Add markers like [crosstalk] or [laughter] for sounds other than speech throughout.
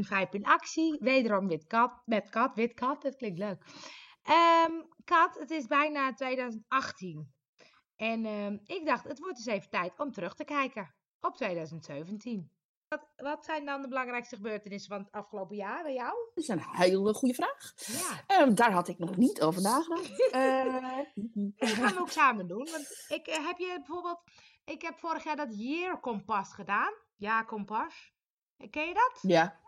een vijf in actie. Wederom wit kat, met kat, wit kat. Dat klinkt leuk. Ehm, kat, het is bijna 2018. En ehm, ik dacht, het wordt dus even tijd om terug te kijken op 2017. Wat, wat zijn dan de belangrijkste gebeurtenissen van het afgelopen jaar bij jou? Dat is een hele goede vraag. Ja, Ehm, daar had ik nog niet over nagedacht. [laughs] Eh, dat gaan we ook samen doen. Want ik eh, heb je bijvoorbeeld, ik heb vorig jaar dat Year Kompas gedaan. Ja, Kompas. Ken je dat? ja.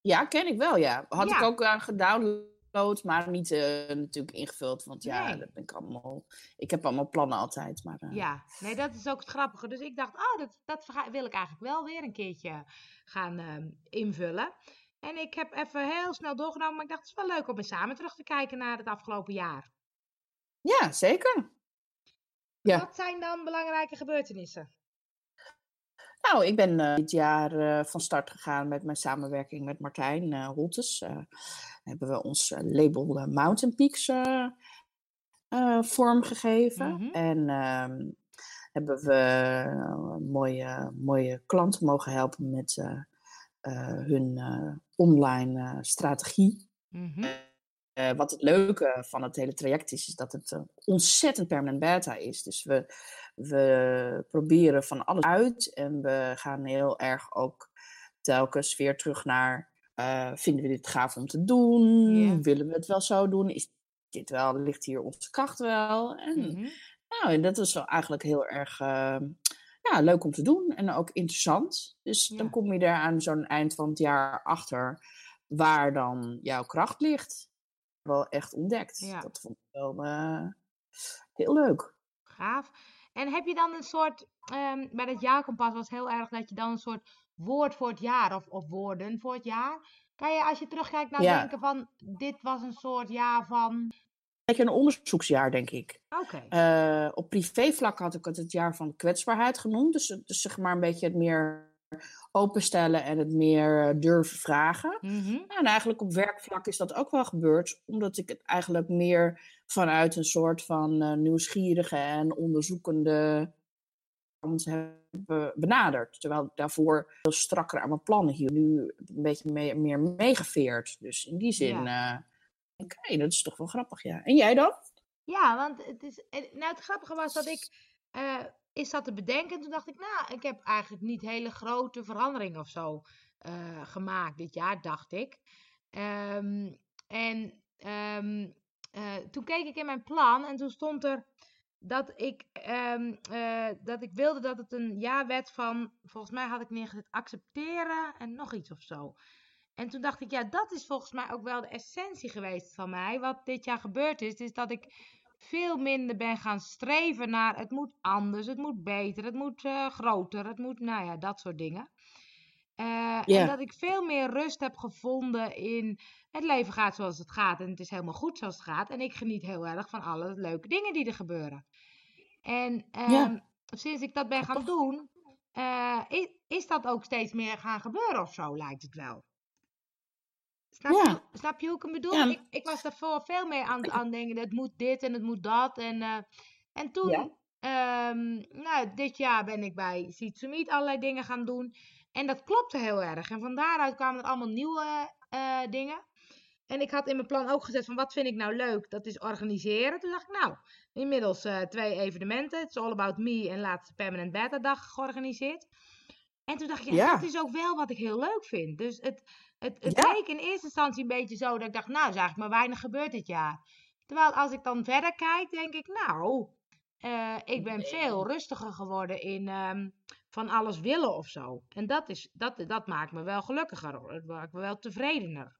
Ja, ken ik wel, ja. Had Ja. ik ook aan gedownload, maar niet eh, natuurlijk ingevuld. Want ja, Nee. dat ben ik allemaal... Ik heb allemaal plannen altijd, maar... eh, Ja, nee, dat is ook het grappige. Dus ik dacht, oh, dat, dat wil ik eigenlijk wel weer een keertje gaan ehm, invullen. En ik heb even heel snel doorgenomen, maar ik dacht, het is wel leuk om eens samen terug te kijken naar het afgelopen jaar. ja, zeker. Ja. Wat zijn dan belangrijke gebeurtenissen? Nou, ik ben eh, dit jaar eh, van start gegaan met mijn samenwerking met Martijn eh Holtes. Hebben we ons label Mountain Peaks vormgegeven. Mhm. En ehm, hebben we mooie, mooie klanten mogen helpen met hun online strategie. Mhm. Wat het leuke van het hele traject is, is dat het ontzettend permanent beta is. Dus we, we proberen van alles uit en we gaan heel erg ook telkens weer terug naar, eh, vinden we dit gaaf om te doen? Willen we het wel zo doen? Is dit wel, ligt hier onze kracht wel? En, Mhm. nou, en dat is wel eigenlijk heel erg eh, ja, leuk om te doen en ook interessant. Dus dan kom je er aan zo'n eind van het jaar achter waar dan jouw kracht ligt. Wel echt ontdekt. Dat vond ik wel eh, heel leuk. Gaaf. En heb je dan een soort, ehm, bij dat jaarkompas was heel erg dat je dan een soort woord voor het jaar of, of woorden voor het jaar. Kan je als je terugkijkt nou Ja. denken van, dit was een soort jaar van, Beetje een onderzoeksjaar, denk ik. oké. Eh, op privévlak had ik het het jaar van kwetsbaarheid genoemd. Dus, dus zeg maar een beetje het meer openstellen en het meer eh, durven vragen. Mhm. En eigenlijk op werkvlak is dat ook wel gebeurd, omdat ik het eigenlijk meer vanuit een soort van eh, nieuwsgierige en onderzoekende kant heb eh, benaderd. Terwijl ik daarvoor veel strakker aan mijn plannen hield. Nu een beetje mee- meer meegeveerd. Dus in die zin, hey, dat is toch wel grappig, ja. En jij dan? Ja, want het is. Nou, het grappige was dat ik. Is dat te bedenken. En toen dacht ik, nou, ik heb eigenlijk niet hele grote veranderingen of zo eh, gemaakt dit jaar, dacht ik. Ehm, en ehm, eh, toen keek ik in mijn plan en toen stond er dat ik, ehm, eh, dat ik wilde dat het een jaar werd van, volgens mij had ik neergezet, accepteren en nog iets of zo. En toen dacht ik, ja, dat is volgens mij ook wel de essentie geweest van mij. Wat dit jaar gebeurd is, is dat ik veel minder ben gaan streven naar het moet anders, het moet beter, het moet eh, groter, het moet, nou ja, dat soort dingen. Eh. En dat ik veel meer rust heb gevonden in het leven gaat zoals het gaat en het is helemaal goed zoals het gaat. En ik geniet heel erg van alle leuke dingen die er gebeuren. En ehm, sinds ik dat ben gaan doen, eh, is, is dat ook steeds meer gaan gebeuren of zo, lijkt het wel. Snap, Ja. je, snap je hoe ik hem bedoel? Ja. Ik, ik was daarvoor veel meer aan, aan denken, het moet dit en het moet dat. En, eh, en toen, Ja. ehm, nou, dit jaar ben ik bij Meet allerlei dingen gaan doen. En dat klopte heel erg. En van daaruit kwamen er allemaal nieuwe eh, dingen. En ik had in mijn plan ook gezet van wat vind ik nou leuk? Dat is organiseren. Toen dacht ik nou, inmiddels eh, twee evenementen. Het is All About Me en laatste Permanent Beta dag georganiseerd. En toen dacht ik, ja, Ja. dat is ook wel wat ik heel leuk vind. Dus het, het, het Ja. leek in eerste instantie een beetje zo dat ik dacht, nou, is eigenlijk maar weinig gebeurd dit jaar. Terwijl als ik dan verder kijk, denk ik, nou, eh, ik ben veel rustiger geworden in ehm, van alles willen of zo. En dat, is, dat, dat maakt me wel gelukkiger. Dat maakt me wel tevredener.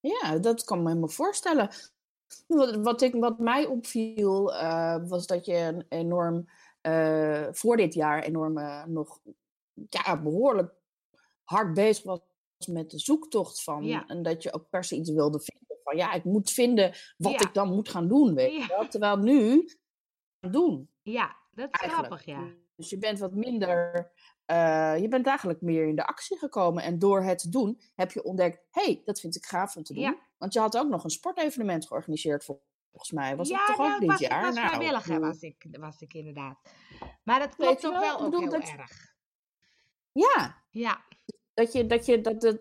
Ja, dat kan me helemaal voorstellen. Wat, wat, ik, wat mij opviel, eh, was dat je een enorm, eh, voor dit jaar enorm nog ja, behoorlijk hard bezig was met de zoektocht van. Ja. En dat je ook per se iets wilde vinden. Van ja, ik moet vinden wat Ja. ik dan moet gaan doen, weet je wel. Terwijl nu, gaan doen Ja, dat is eigenlijk. grappig, ja. Dus je bent wat minder, eh, je bent eigenlijk meer in de actie gekomen. En door het doen, heb je ontdekt, hé, hey, dat vind ik gaaf om te doen. Ja. Want je had ook nog een sportevenement georganiseerd, vol- volgens mij. Was ja, dat toch ook ik dit was, jaar? was Nou, vrijwilliger, ik was ik, was ik inderdaad. Maar dat klopt ook wel, ook bedoel heel dat- erg. Ja, Ja, dat je dat, je, dat het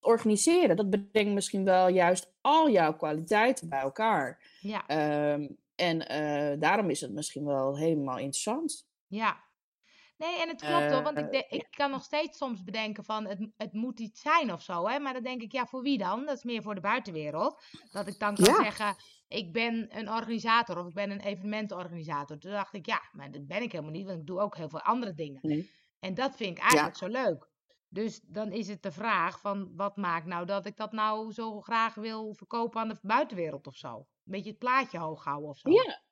organiseren, dat brengt misschien wel juist al jouw kwaliteiten bij elkaar. Ja, Ehm, en eh, daarom is het misschien wel helemaal interessant. ja. Nee, en het klopt hoor, want ik, Eh, de- ik kan nog steeds soms bedenken van het, het moet iets zijn of zo, hè. Maar dan denk ik, ja, voor wie dan? Dat is meer voor de buitenwereld. Dat ik dan kan Ja. zeggen, ik ben een organisator of ik ben een evenementenorganisator. Toen dacht ik, ja, maar dat ben ik helemaal niet, want ik doe ook heel veel andere dingen. Nee. En dat vind ik eigenlijk zo leuk. Dus dan is het de vraag van, wat maakt nou dat ik dat nou zo graag wil verkopen aan de buitenwereld of zo? Een beetje het plaatje hoog houden of zo. Ja.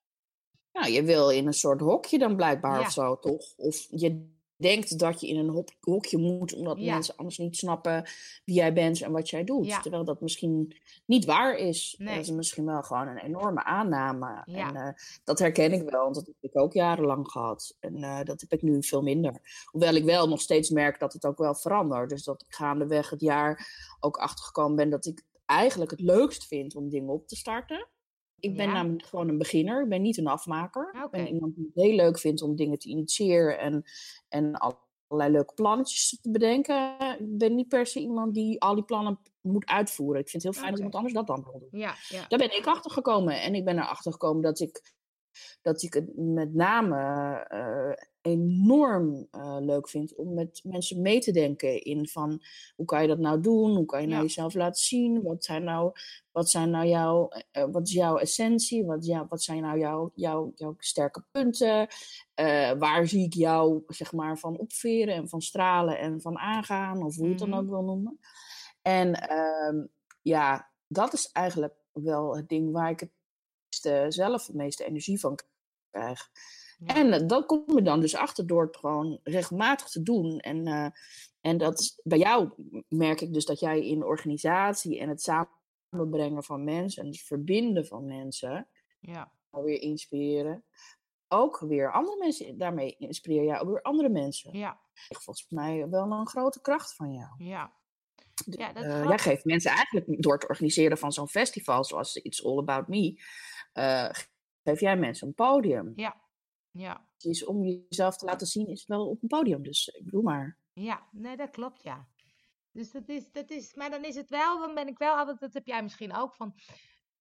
Nou, je wil in een soort hokje dan blijkbaar Ja. of zo, toch? Of je denkt dat je in een hok- hokje moet, omdat Ja. mensen anders niet snappen wie jij bent en wat jij doet. Ja. Terwijl dat misschien niet waar is. Nee. Dat is misschien wel gewoon een enorme aanname. Ja. En eh, dat herken ik wel, want dat heb ik ook jarenlang gehad. En eh, dat heb ik nu veel minder. Hoewel ik wel nog steeds merk dat het ook wel verandert. Dus dat ik gaandeweg het jaar ook achtergekomen ben dat ik eigenlijk het leukst vind om dingen op te starten. Ik ben Ja. namelijk gewoon een beginner. Ik ben niet een afmaker. Ik ben iemand die het heel leuk vindt om dingen te initiëren en, en allerlei leuke plannetjes te bedenken. Ik ben niet per se iemand die al die plannen moet uitvoeren. Ik vind het heel fijn Oké. als iemand anders dat dan wil doen. Ja, ja. Daar ben ik achter gekomen. En ik ben erachter gekomen dat ik, dat ik het met name eh, enorm eh, leuk vind om met mensen mee te denken in van hoe kan je dat nou doen? Hoe kan je nou Ja. jezelf laten zien? Wat zijn nou, wat zijn nou jouw, eh, wat is jouw essentie? Wat, ja, wat zijn nou jouw, jouw, jouw sterke punten? Waar zie ik jou zeg maar van opveren en van stralen en van aangaan? Of hoe je het dan Mhm. ook wil noemen. En ehm, ja, dat is eigenlijk wel het ding waar ik het meeste, zelf het meeste energie van krijg. Ja. En eh, dat kom je dan dus achter door het gewoon regelmatig te doen. En, eh, en dat is, bij jou merk ik dus dat jij in organisatie en het samenbrengen van mensen en het verbinden van mensen Ja, weer inspireren. Ook weer andere mensen, daarmee inspireer jij ook weer andere mensen. ja, Volgens mij wel een grote kracht van jou. ja. Ja, dat Eh, jij geeft mensen eigenlijk door het organiseren van zo'n festival zoals It's All About Me, eh, geef jij mensen een podium. Ja, ja, Het is om jezelf te laten zien, is het wel op een podium. Dus ik bedoel maar. ja. Nee, dat klopt, ja. Dus dat is, dat is, maar dan is het wel, dan ben ik wel altijd, dat heb jij misschien ook, van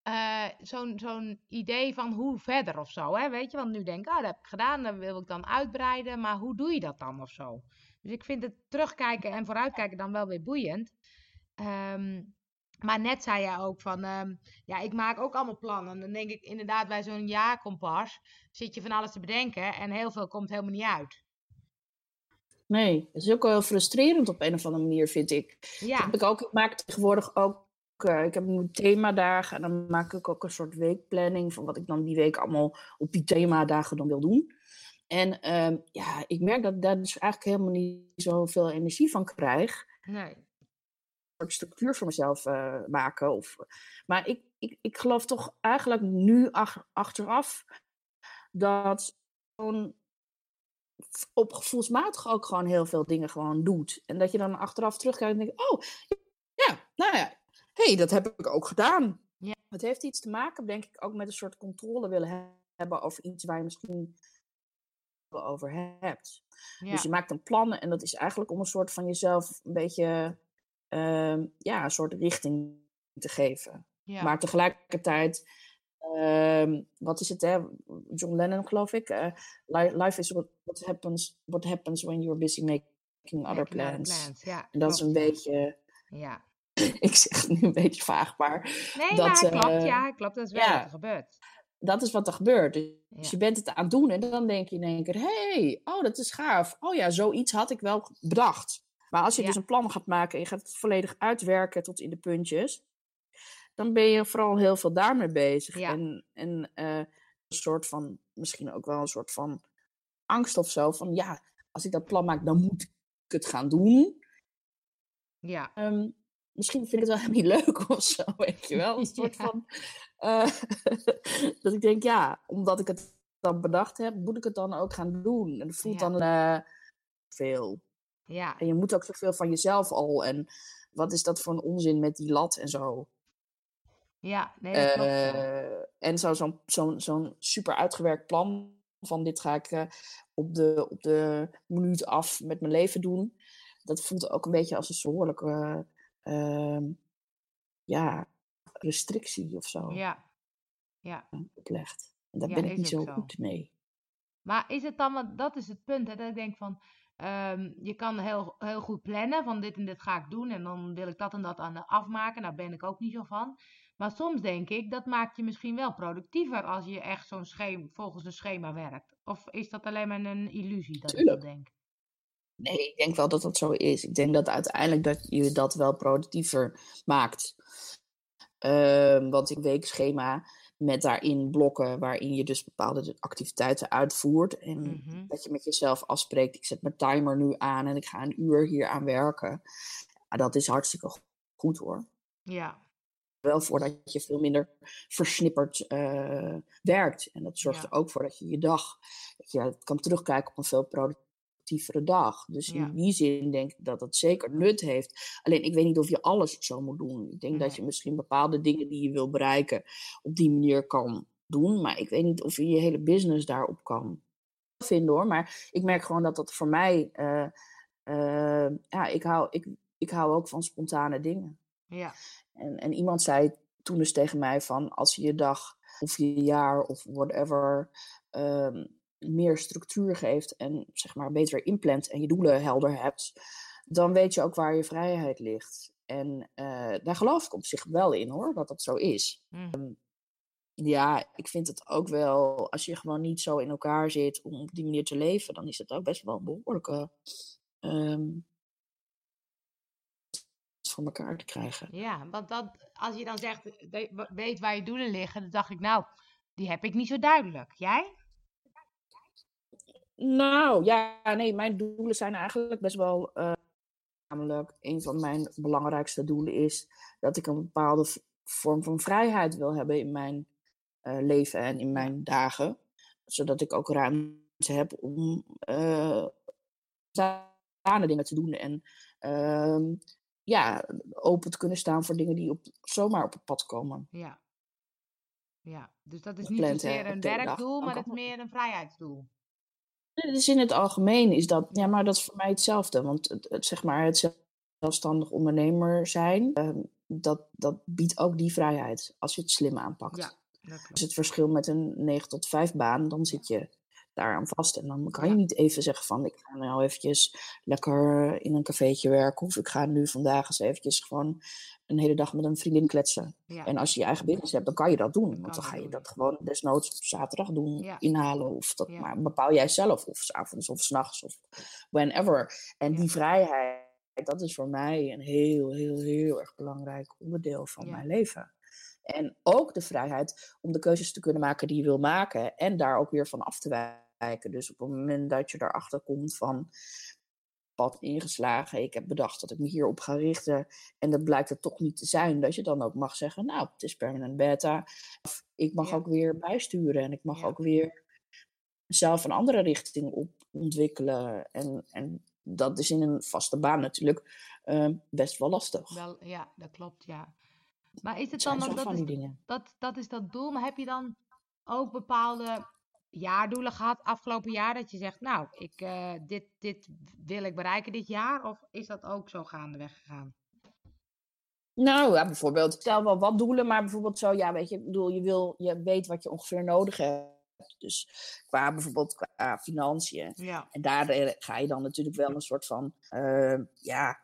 eh, zo'n zo'n idee van hoe verder of zo, hè, weet je? Want nu denk ik, oh, dat heb ik gedaan, dat wil ik dan uitbreiden, maar hoe doe je dat dan of zo? Dus ik vind het terugkijken en vooruitkijken dan wel weer boeiend. Ehm, maar net zei jij ook van, ehm, ja, ik maak ook allemaal plannen. En dan denk ik inderdaad, bij zo'n jaarkompas zit je van alles te bedenken en heel veel komt helemaal niet uit. Nee, het is ook wel heel frustrerend op een of andere manier, vind ik. Ja, Heb ik, ook, ik maak tegenwoordig ook. eh, ik heb nu themadagen en dan maak ik ook een soort weekplanning van wat ik dan die week allemaal op die themadagen dan wil doen. En ehm, ja, ik merk dat ik daar dus eigenlijk helemaal niet zoveel energie van krijg. nee. Een soort structuur voor mezelf eh, maken. Of, maar ik, ik, ik geloof toch eigenlijk nu ach- achteraf dat gewoon op gevoelsmatig ook gewoon heel veel dingen gewoon doet. En dat je dan achteraf terugkijkt en denkt, oh, ja, nou ja, hé, hey, dat heb ik ook gedaan. Ja. Het heeft iets te maken, denk ik, ook met een soort controle willen he- hebben over iets waar je misschien over hebt. Ja, Dus je maakt een plan en dat is eigenlijk om een soort van jezelf een beetje, ehm, ja, een soort richting te geven. ja, Maar tegelijkertijd, ehm, wat is het, hè? John Lennon geloof ik. eh, li- life is what, what, happens, what happens when you're busy making other making other plans. plans, Ja, En dat is een beetje, Ja. [laughs] ik zeg het nu een beetje vaag, maar Nee, dat, maar klopt, eh, ja, klopt. Dat is wel ja. wat er gebeurt. dat is wat er gebeurt. Dus Ja. je bent het aan het doen en dan denk je in één keer, hey, oh, dat is gaaf. Oh ja, zoiets had ik wel bedacht. Maar als je Ja. dus een plan gaat maken en je gaat het volledig uitwerken tot in de puntjes, dan ben je vooral heel veel daarmee bezig. Ja. En, en eh, een soort van, misschien ook wel een soort van angst of zo, van ja, als ik dat plan maak, dan moet ik het gaan doen. Ja, Ehm, misschien vind ik het wel helemaal niet [laughs] leuk of zo, weet je wel. Een [laughs] soort Ja. van, eh, [laughs] dat ik denk, ja, omdat ik het dan bedacht heb, moet ik het dan ook gaan doen. En het voelt Ja. dan eh, veel. Ja, En je moet ook zoveel van jezelf al. En wat is dat voor een onzin met die lat en zo. ja. Nee, dat. Eh, en zo- zo'n zo'n zo'n super uitgewerkt plan van dit ga ik eh, op, de, op de minuut af met mijn leven doen. dat voelt ook een beetje als een soortelijke uh, ja, restrictie of zo. Ja. Ja. Oplegt. En daar ben ik niet zo, goed mee. Maar is het dan, want dat is het punt, hè, dat ik denk van, um, je kan heel, heel goed plannen van dit en dit ga ik doen en dan wil ik dat en dat aan afmaken. Daar ben ik ook niet zo van. Maar soms denk ik, dat maakt je misschien wel productiever als je echt zo'n schema, volgens een schema werkt. Of is dat alleen maar een illusie dat Tuurlijk. ik dat denk? Nee, ik denk wel dat dat zo is. Ik denk dat uiteindelijk dat je dat wel productiever maakt. Uh, want een weekschema met daarin blokken waarin je dus bepaalde activiteiten uitvoert. En mhm. dat je met jezelf afspreekt, ik zet mijn timer nu aan en ik ga een uur hier aan werken. Ja, dat is hartstikke goed hoor. Ja. Wel voor dat je veel minder versnipperd uh, werkt. En dat zorgt er ook voor dat je je dag, dat je kan terugkijken op een veel dag. Dus in die zin denk ik dat dat zeker nut heeft. Alleen ik weet niet of je alles zo moet doen. Ik denk dat je misschien bepaalde dingen die je wil bereiken op die manier kan doen. Maar ik weet niet of je je hele business daarop kan vinden hoor. Maar ik merk gewoon dat dat voor mij. Uh, uh, ja, ik hou, ik, ik hou ook van spontane dingen. Ja. En, en iemand zei toen dus tegen mij van als je je dag of je jaar of whatever um, meer structuur geeft en zeg maar beter inplant en je doelen helder hebt, dan weet je ook waar je vrijheid ligt. En uh, daar geloof ik op zich wel in hoor, dat dat zo is. Mm. ja, ik vind het ook wel, als je gewoon niet zo in elkaar zit om op die manier te leven, dan is het ook best wel een behoorlijke um, voor elkaar te krijgen. Ja, want dat, als je dan zegt, weet waar je doelen liggen, dan dacht ik, nou, die heb ik niet zo duidelijk. Jij? Nou, ja, nee, mijn doelen zijn eigenlijk best wel. Uh, namelijk, een van mijn belangrijkste doelen is dat ik een bepaalde vorm van vrijheid wil hebben in mijn uh, leven en in mijn dagen. Zodat ik ook ruimte heb om uh, dingen te doen en uh, ja, open te kunnen staan voor dingen die op, zomaar op het pad komen. Ja. Ja, dus dat is niet zozeer een werkdoel, maar het is meer een vrijheidsdoel. Dus in het algemeen is dat, ja, maar dat is voor mij hetzelfde. Want het, zeg maar, het zelfstandig ondernemer zijn, uh, dat, dat biedt ook die vrijheid als je het slim aanpakt. Ja, dus het verschil met een 9 tot 5 baan, dan zit je daaraan vast. En dan kan je niet even zeggen van ik ga nou eventjes lekker in een cafeetje werken. Of ik ga nu vandaag eens eventjes gewoon een hele dag met een vriendin kletsen. En als je je eigen business hebt, dan kan je dat doen. Want dan ga je dat gewoon desnoods op zaterdag doen, inhalen. Of dat maar bepaal jij zelf. Of s avonds of s'nachts of whenever. En die vrijheid, dat is voor mij een heel, heel, heel erg belangrijk onderdeel van mijn leven. En ook de vrijheid om de keuzes te kunnen maken die je wil maken. En daar ook weer van af te wijken. Dus op het moment dat je erachter komt van pad ingeslagen. Ik heb bedacht dat ik me hierop ga richten. En dat blijkt het toch niet te zijn. Dat je dan ook mag zeggen, nou, het is permanent beta. Of ik mag ook weer bijsturen. En ik mag ook weer zelf een andere richting op ontwikkelen. En, en dat is in een vaste baan natuurlijk uh, best wel lastig. Wel, ja, dat klopt, ja. Maar is het dan dat, dat, dat, dat is dat doel, maar heb je dan ook bepaalde jaardoelen gehad afgelopen jaar dat je zegt, nou, ik, uh, dit, dit wil ik bereiken dit jaar? Of is dat ook zo gaandeweg gegaan? Nou, ja, bijvoorbeeld, stel wel wat doelen, maar bijvoorbeeld zo, ja, weet je, ik bedoel, je, wil, je weet wat je ongeveer nodig hebt. Dus qua bijvoorbeeld qua financiën. Ja. En daar eh, ga je dan natuurlijk wel een soort van, uh, ja,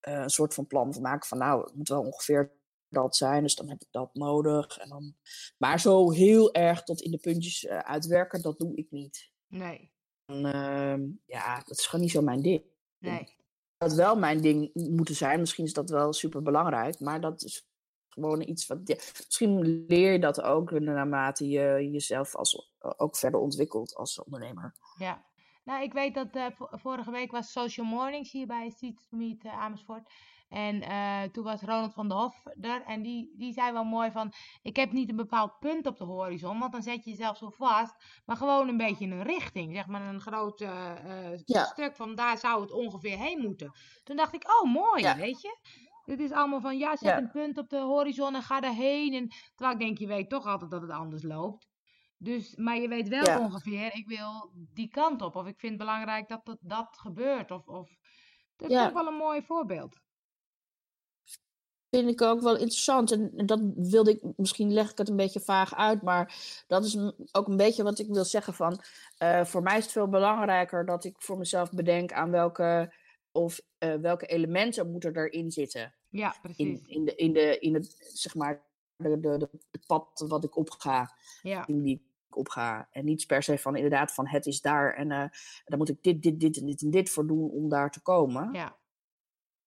een soort van plan van maken van, nou, het moet wel ongeveer dat zijn, dus dan heb ik dat nodig. En dan... Maar zo heel erg tot in de puntjes uh, uitwerken, dat doe ik niet. Nee. En, uh, ja, dat is gewoon niet zo mijn ding. Nee. Dat wel mijn ding moeten zijn, misschien is dat wel super belangrijk, maar dat is gewoon iets wat. Ja, misschien leer je dat ook naarmate je jezelf als, ook verder ontwikkelt als ondernemer. Ja. Nou, ik weet dat uh, vorige week was Social Mornings hier bij Seeds Meet uh, Amersfoort. En uh, toen was Ronald van der Hof er. En die, die zei wel mooi van... Ik heb niet een bepaald punt op de horizon. Want dan zet je jezelf zo vast. Maar gewoon een beetje een richting. Zeg maar een groot uh, ja. stuk van daar zou het ongeveer heen moeten. Toen dacht ik, oh mooi, ja. weet je. Dit is allemaal van, ja, zet ja. een punt op de horizon en ga erheen. En, terwijl ik denk, je weet toch altijd dat het anders loopt. Dus, maar je weet wel ongeveer, ik wil die kant op. Of ik vind het belangrijk dat dat, dat gebeurt. Of, of Dat is Ja. toch wel een mooi voorbeeld. Vind ik ook wel interessant. En dat wilde ik, misschien leg ik het een beetje vaag uit, maar dat is ook een beetje wat ik wil zeggen van, eh, voor mij is het veel belangrijker dat ik voor mezelf bedenk aan welke, of eh, welke elementen moeten erin zitten. Ja, In, precies. in, de, in, de, in het, zeg maar, de, de, de, het pad wat ik opga, Ja, die ik opga. En niet per se van inderdaad van het is daar en eh dan moet ik dit, dit, dit en dit en dit voor doen om daar te komen. ja,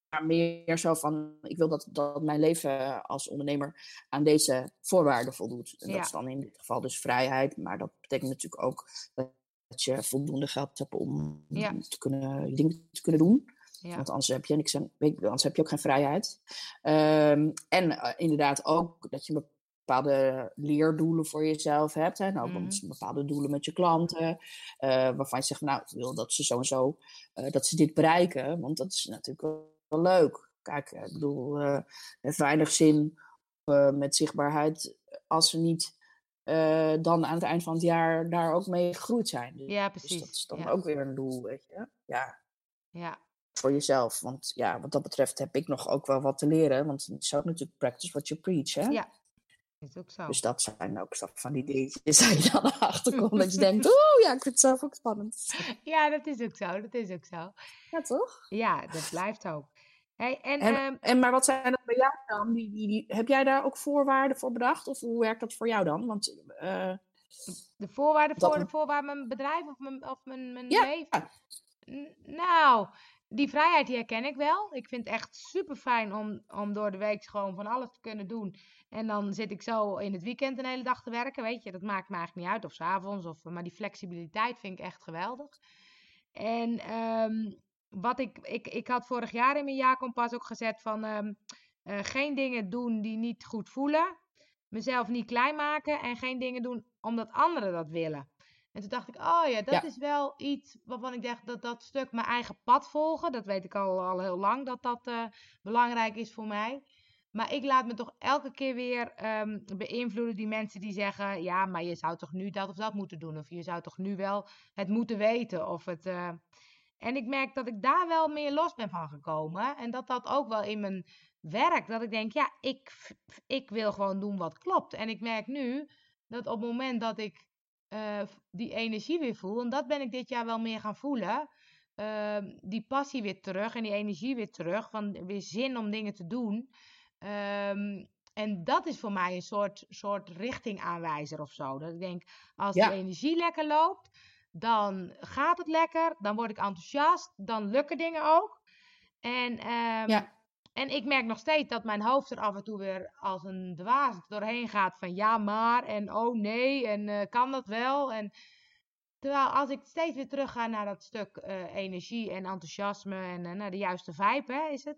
Maar meer zo van, ik wil dat, dat mijn leven als ondernemer aan deze voorwaarden voldoet. En Ja. dat is dan in dit geval dus vrijheid. Maar dat betekent natuurlijk ook dat je voldoende geld hebt om Ja. te kunnen, dingen te kunnen doen. ja. Want anders heb je niks aan, anders heb je ook geen vrijheid. Ehm, en eh, inderdaad ook dat je bepaalde leerdoelen voor jezelf hebt. Hè? Nou, Mhm. bepaalde doelen met je klanten. eh, waarvan je zegt, nou, ik wil dat ze zo en zo, eh, dat ze dit bereiken. Want dat is natuurlijk wel, leuk. Kijk, eh, ik bedoel, het heeft weinig zin eh, met zichtbaarheid als ze niet dan aan het eind van het jaar daar ook mee gegroeid zijn. Dus, Ja, dus precies. dat is dan Ja. ook weer een doel, weet je. Ja, Ja, voor jezelf. Want ja, wat dat betreft heb ik nog ook wel wat te leren. Want het is ook natuurlijk practice what you preach, hè? ja. Is ook zo. Dus dat zijn ook van die dingetjes [laughs] waar je dan achter komt. dat je denkt, [laughs] oeh, ja, ik vind het zelf ook spannend. Ja, dat is ook zo. Dat is ook zo. Ja, toch? Ja, dat blijft ook. Hey, en, En, ehm, en maar wat zijn dat bij jou dan? Die, die, die, heb jij daar ook voorwaarden voor bedacht? Of hoe werkt dat voor jou dan? Want eh, de voorwaarden dat voor, een- voor waar mijn bedrijf of mijn, of mijn, mijn Ja. leven. Nou, die vrijheid die herken ik wel. Ik vind het echt super fijn om, om door de week gewoon van alles te kunnen doen. En dan zit ik zo in het weekend een hele dag te werken. Weet je, dat maakt me eigenlijk niet uit. Of s'avonds. Of, maar die flexibiliteit vind ik echt geweldig. En ehm, wat ik, ik, ik had vorig jaar in mijn jaarkompas ook gezet van ehm, eh, geen dingen doen die niet goed voelen. Mezelf niet klein maken en geen dingen doen omdat anderen dat willen. En toen dacht ik, oh ja, dat Ja. is wel iets waarvan ik dacht dat dat stuk mijn eigen pad volgen. Dat weet ik al, al heel lang dat dat eh, belangrijk is voor mij. Maar ik laat me toch elke keer weer ehm, beïnvloeden die mensen die zeggen: ja, maar je zou toch nu dat of dat moeten doen. Of je zou toch nu wel het moeten weten. Of het, eh, En ik merk dat ik daar wel meer los ben van gekomen. En dat dat ook wel in mijn werk. Dat ik denk: ja, ik, ik wil gewoon doen wat klopt. En ik merk nu dat op het moment dat ik eh, die energie weer voel. En dat ben ik dit jaar wel meer gaan voelen. ehm, die passie weer terug en die energie weer terug. Van weer zin om dingen te doen. Ehm, en dat is voor mij een soort, soort richtingaanwijzer of zo. Dat ik denk, als Ja. de energie lekker loopt, dan gaat het lekker. Dan word ik enthousiast. Dan lukken dingen ook. En, ehm, Ja. en ik merk nog steeds dat mijn hoofd er af en toe weer als een dwaas doorheen gaat. Van ja, maar en oh nee en eh, kan dat wel? En terwijl als ik steeds weer terug ga naar dat stuk eh, energie en enthousiasme en eh, naar de juiste vibe, hè, is het.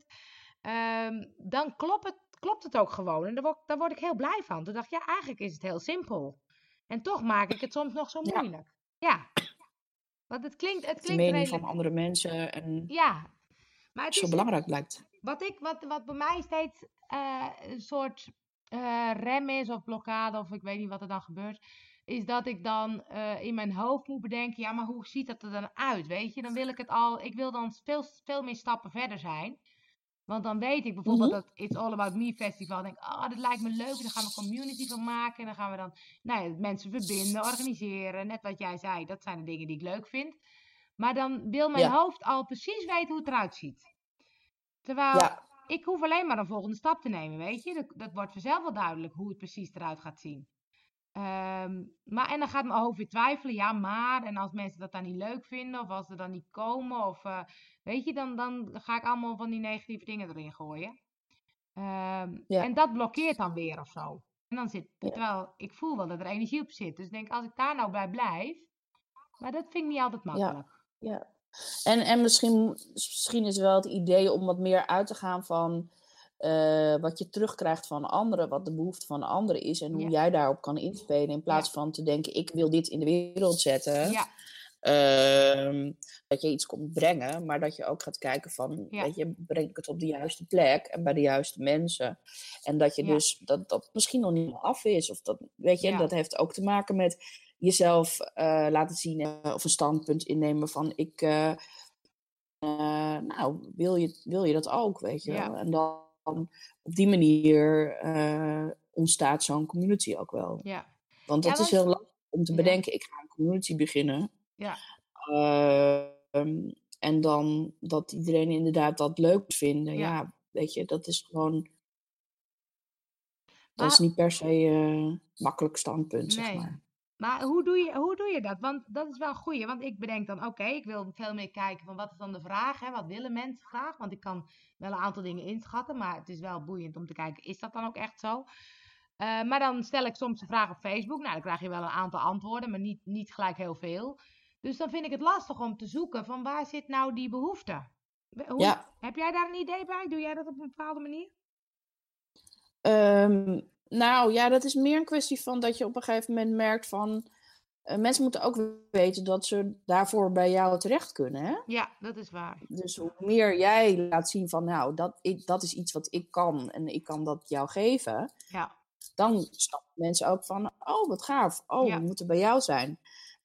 Ehm, dan klopt het, klopt het ook gewoon. En daar word, daar word ik heel blij van. Toen dacht ik, ja, eigenlijk is het heel simpel. En toch maak ik het soms nog zo Ja. moeilijk. Ja. Want het klinkt, het de klinkt mening redelijk... van andere mensen en Ja. Maar het zo is, belangrijk blijkt. wat, ik, wat, wat bij mij steeds eh, een soort eh, rem is of blokkade, of ik weet niet wat er dan gebeurt, is dat ik dan eh, in mijn hoofd moet bedenken, ja, maar hoe ziet dat er dan uit, weet je? Dan wil ik het al, ik wil dan veel, veel meer stappen verder zijn. Want dan weet ik bijvoorbeeld Mhm. dat It's All About Me festival, denk ik, oh, dit lijkt me leuk, daar gaan we een community van maken. En dan gaan we dan, nou ja, mensen verbinden, organiseren, net wat jij zei, dat zijn de dingen die ik leuk vind. Maar dan wil mijn Ja. hoofd al precies weten hoe het eruit ziet. Terwijl Ja, ik hoef alleen maar een volgende stap te nemen, weet je. Dat, dat wordt vanzelf wel duidelijk hoe het precies eruit gaat zien. Ehm, maar en dan gaat mijn hoofd weer twijfelen, ja, maar. En als mensen dat dan niet leuk vinden, of als ze dan niet komen, of eh, weet je, dan, dan ga ik allemaal van die negatieve dingen erin gooien. Ehm, Ja. En dat blokkeert dan weer of zo. En dan zit, Ja. terwijl ik voel wel dat er energie op zit. Dus ik denk, als ik daar nou bij blijf, maar dat vind ik niet altijd makkelijk. ja. En, en misschien, misschien is wel het idee om wat meer uit te gaan van eh, wat je terugkrijgt van anderen, wat de behoefte van anderen is en hoe Ja. jij daarop kan inspelen. In plaats van te denken, ik wil dit in de wereld zetten. Ja, Ehm, dat je iets komt brengen, maar dat je ook gaat kijken van, weet je, breng ik het op de juiste plek en bij de juiste mensen. En dat je dus, dat dat misschien nog niet af is. Of dat, weet je, dat heeft ook te maken met jezelf eh, laten zien eh, of een standpunt innemen van, ik, nou, wil je, wil je dat ook, weet je wel? En dan op die manier eh, ontstaat zo'n community ook wel. Ja. Want Ja, dat is heel lastig om te Ja. bedenken, ik ga een community beginnen. Ja. Ehm, en dan dat iedereen inderdaad dat leuk moet vinden. Ja. Ja, weet je, dat is gewoon... Maar- Dat is niet per se eh makkelijk standpunt, zeg maar. Maar hoe doe, je, hoe doe je dat? Want dat is wel een goeie. Want ik bedenk dan, oké, ik wil veel meer kijken van wat is dan de vraag? Hè? Wat willen mensen graag? Want ik kan wel een aantal dingen inschatten. Maar het is wel boeiend om te kijken, is dat dan ook echt zo? Eh, maar dan stel ik soms de vraag op Facebook. Nou, dan krijg je wel een aantal antwoorden, maar niet, niet gelijk heel veel. Dus dan vind ik het lastig om te zoeken van waar zit nou die behoefte? Hoe, Ja. Heb jij daar een idee bij? Doe jij dat op een bepaalde manier? Ehm, nou ja, dat is meer een kwestie van dat je op een gegeven moment merkt van... eh, mensen moeten ook weten dat ze daarvoor bij jou terecht kunnen, hè? Ja, dat is waar. Dus hoe meer jij laat zien van, nou, dat, ik, dat is iets wat ik kan en ik kan dat jou geven, Ja, dan snappen mensen ook van, oh, wat gaaf, oh, Ja. we moeten bij jou zijn.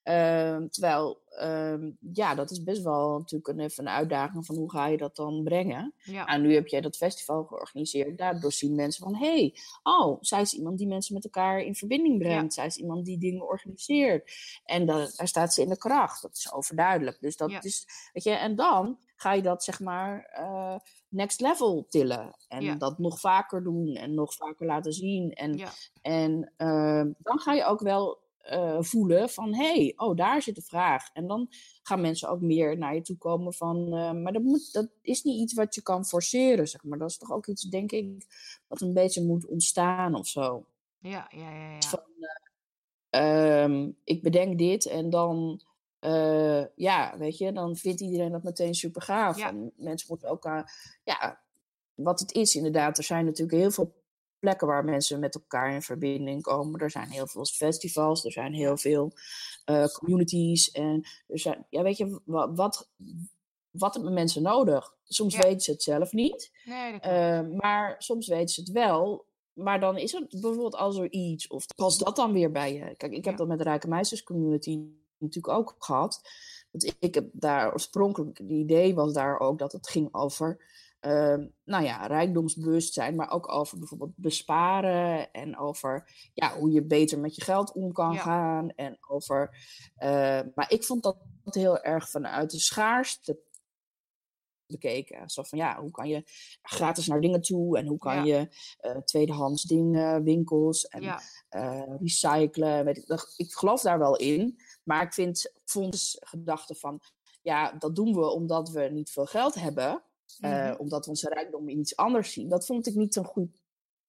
Ehm, terwijl, ehm, ja, dat is best wel natuurlijk een, even een uitdaging van hoe ga je dat dan brengen. ja, Nou, nu heb jij dat festival georganiseerd. Daardoor zien mensen van, hé, hey, oh, zij is iemand die mensen met elkaar in verbinding brengt. Zij is iemand die dingen organiseert. En da- daar staat ze in de kracht. Dat is overduidelijk. Dus dat Ja. is, weet je, en dan ga je dat zeg maar eh, next level tillen. En Ja. dat nog vaker doen en nog vaker laten zien. En, ja, en eh, dan ga je ook wel eh, voelen van, hé, hey, oh, daar zit de vraag. En dan gaan mensen ook meer naar je toe komen van, eh, maar dat, moet, dat is niet iets wat je kan forceren, zeg maar. Dat is toch ook iets, denk ik, wat een beetje moet ontstaan of zo. ja, ja, ja, ja. Van, eh, ehm, ik bedenk dit en dan, ja, weet je, dan vindt iedereen dat meteen super gaaf. Ja. En mensen moeten ook, ja, wat het is inderdaad, er zijn natuurlijk heel veel plekken waar mensen met elkaar in verbinding komen. Er zijn heel veel festivals, er zijn heel veel eh, communities. En er zijn, ja, weet je, wa- wat, wat hebben mensen nodig? Soms Ja. weten ze het zelf niet. Nee. Eh, maar soms weten ze het wel. Maar dan is het bijvoorbeeld als er iets, of past dat dan weer bij je? Kijk, ik heb Ja. dat met de Rijke Meisjes Community natuurlijk ook gehad. Want ik heb daar oorspronkelijk, het idee was daar ook dat het ging over, ehm, nou ja, rijkdomsbewustzijn, maar ook over bijvoorbeeld besparen en over ja, hoe je beter met je geld om kan Ja. gaan. En over, eh, maar ik vond dat heel erg vanuit de schaarste bekeken. Zo van ja, hoe kan je gratis naar dingen toe en hoe kan Ja. je eh, tweedehands dingen, winkels en ja, eh, recyclen. Weet ik, geloof daar wel in, maar ik vind fonds gedachte van ja, dat doen we omdat we niet veel geld hebben, eh, Mhm. omdat we onze rijkdom in iets anders zien. Dat vond ik niet een goed,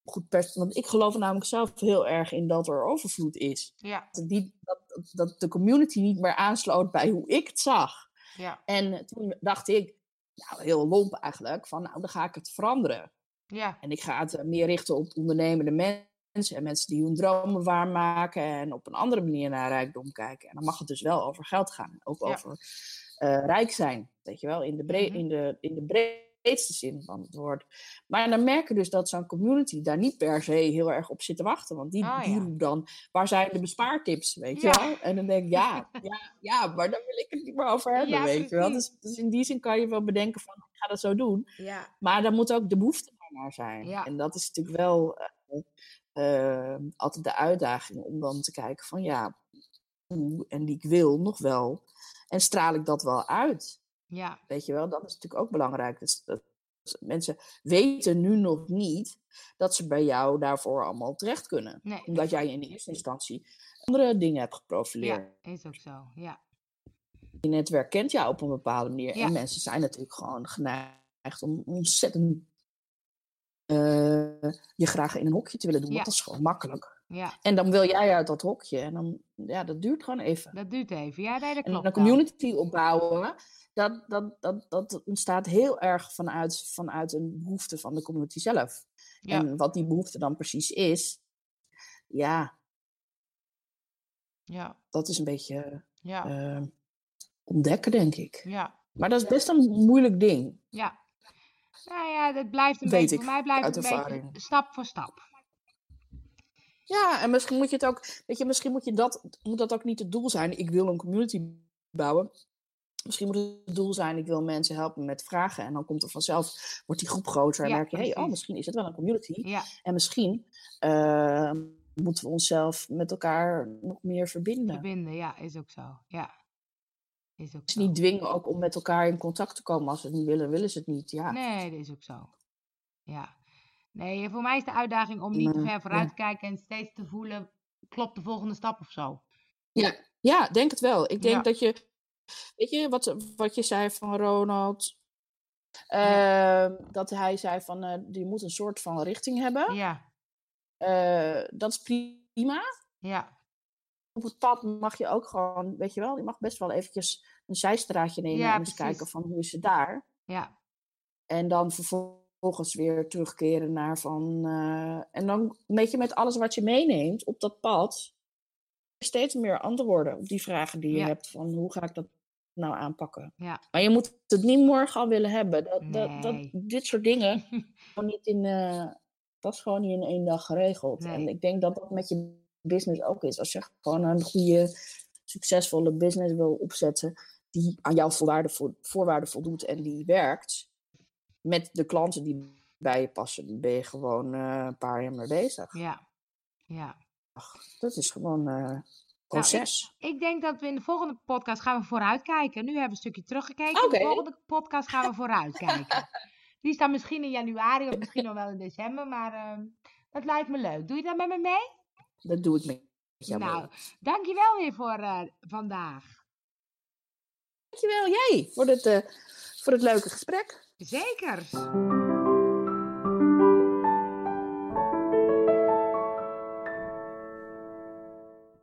goed pers. Want ik geloof namelijk zelf heel erg in dat er overvloed is. ja, Dat, die, dat, dat de community niet meer aansloot bij hoe ik het zag. ja, En toen dacht ik, nou heel lomp eigenlijk, van nou dan ga ik het veranderen. ja, En ik ga het eh, meer richten op ondernemende mensen en mensen die hun dromen waarmaken en op een andere manier naar rijkdom kijken. En dan mag het dus wel over geld gaan, ook Ja. over rijk zijn, weet je wel, in de, Mhm. in, de, in de breedste zin van het woord. Maar dan merk je dus dat zo'n community daar niet per se heel erg op zit te wachten, want die, Ah, die ja. roept dan, waar zijn de bespaartips, weet je Ja. wel? En dan denk ik, ja, [laughs] ja, ja, maar daar wil ik het niet meer over hebben, Ja, weet je wel. Dus, dus in die zin kan je wel bedenken van, ik ga dat zo doen. ja, Maar dan moet ook de behoefte naar zijn. En dat is natuurlijk wel eh, eh, altijd de uitdaging om dan te kijken van ja, hoe en die ik wil nog wel. En straal ik dat wel uit? ja, Weet je wel, dat is natuurlijk ook belangrijk. Dus, dat, mensen weten nu nog niet dat ze bij jou daarvoor allemaal terecht kunnen. nee, Omdat jij in de eerste instantie andere dingen hebt geprofileerd. ja, is ook zo, ja, Je netwerk kent jou op een bepaalde manier. Ja. En mensen zijn natuurlijk gewoon geneigd om ontzettend eh, je graag in een hokje te willen doen. Ja. Want dat is gewoon makkelijk. Ja, En dan wil jij uit dat hokje. En dan, ja, dat duurt gewoon even. dat duurt even. Ja, nee, dat en klopt een wel. community opbouwen, dat, dat, dat, dat ontstaat heel erg vanuit, vanuit een behoefte van de community zelf. Ja, En wat die behoefte dan precies is, ja, ja, dat is een beetje ja, eh, ontdekken, denk ik. ja, Maar dat is best een moeilijk ding. ja. Nou ja, dat blijft een Weet beetje, voor mij blijft het een beetje stap voor stap. Ja, en misschien moet je het ook, weet je, misschien moet je dat, moet dat ook niet het doel zijn. Ik wil een community bouwen. Misschien moet het doel zijn, ik wil mensen helpen met vragen. En dan komt er vanzelf, wordt die groep groter. En Ja, merk je, hey, oh, misschien is het wel een community. Ja, En misschien eh, moeten we onszelf met elkaar nog meer verbinden. verbinden. Ja, is ook zo. Ja. Is ook zo. niet dwingen ook om met elkaar in contact te komen. Als ze het niet willen, willen ze het niet. Ja. Nee, dat is ook zo. Ja. Nee, voor mij is de uitdaging om niet te ver vooruit ja. te kijken en steeds te voelen, klopt de volgende stap of zo. Ja, denk het wel. Ik denk Ja. dat je, weet je, wat, wat je zei van Ronald, Ja. ehm, dat hij zei van, eh, je moet een soort van richting hebben. Ja, Eh, dat is prima. ja, Op het pad mag je ook gewoon, weet je wel, je mag best wel eventjes een zijstraatje nemen Ja, en eens kijken van hoe is het daar. ja, En dan vervolgens weer terugkeren naar van, eh, en dan een beetje met alles wat je meeneemt op dat pad, steeds meer antwoorden op die vragen die je Ja. hebt van hoe ga ik dat nou aanpakken. ja. Maar je moet het niet morgen al willen hebben. Dat, dat, dit soort dingen [laughs] gewoon niet in, eh, dat is gewoon niet in één dag geregeld. En ik denk dat dat met je business ook is. Als je gewoon een goede, succesvolle business wil opzetten, die aan jouw voorwaarden, vo- voorwaarden voldoet en die werkt, met de klanten die bij je passen, ben je gewoon eh, een paar jaar mee bezig. Ja, ja. Dat is gewoon eh proces. Ik denk dat we in de volgende podcast gaan we vooruitkijken. Nu hebben we een stukje teruggekeken. In de volgende podcast gaan we vooruitkijken. [laughs] Die dan misschien in januari of misschien nog wel in december. Maar ehm, dat lijkt me leuk. Doe je dat met me mee? Dat doe ik met jou mee. nou, dankjewel weer voor eh, vandaag. Dankjewel jij voor het, voor het leuke gesprek. Zeker.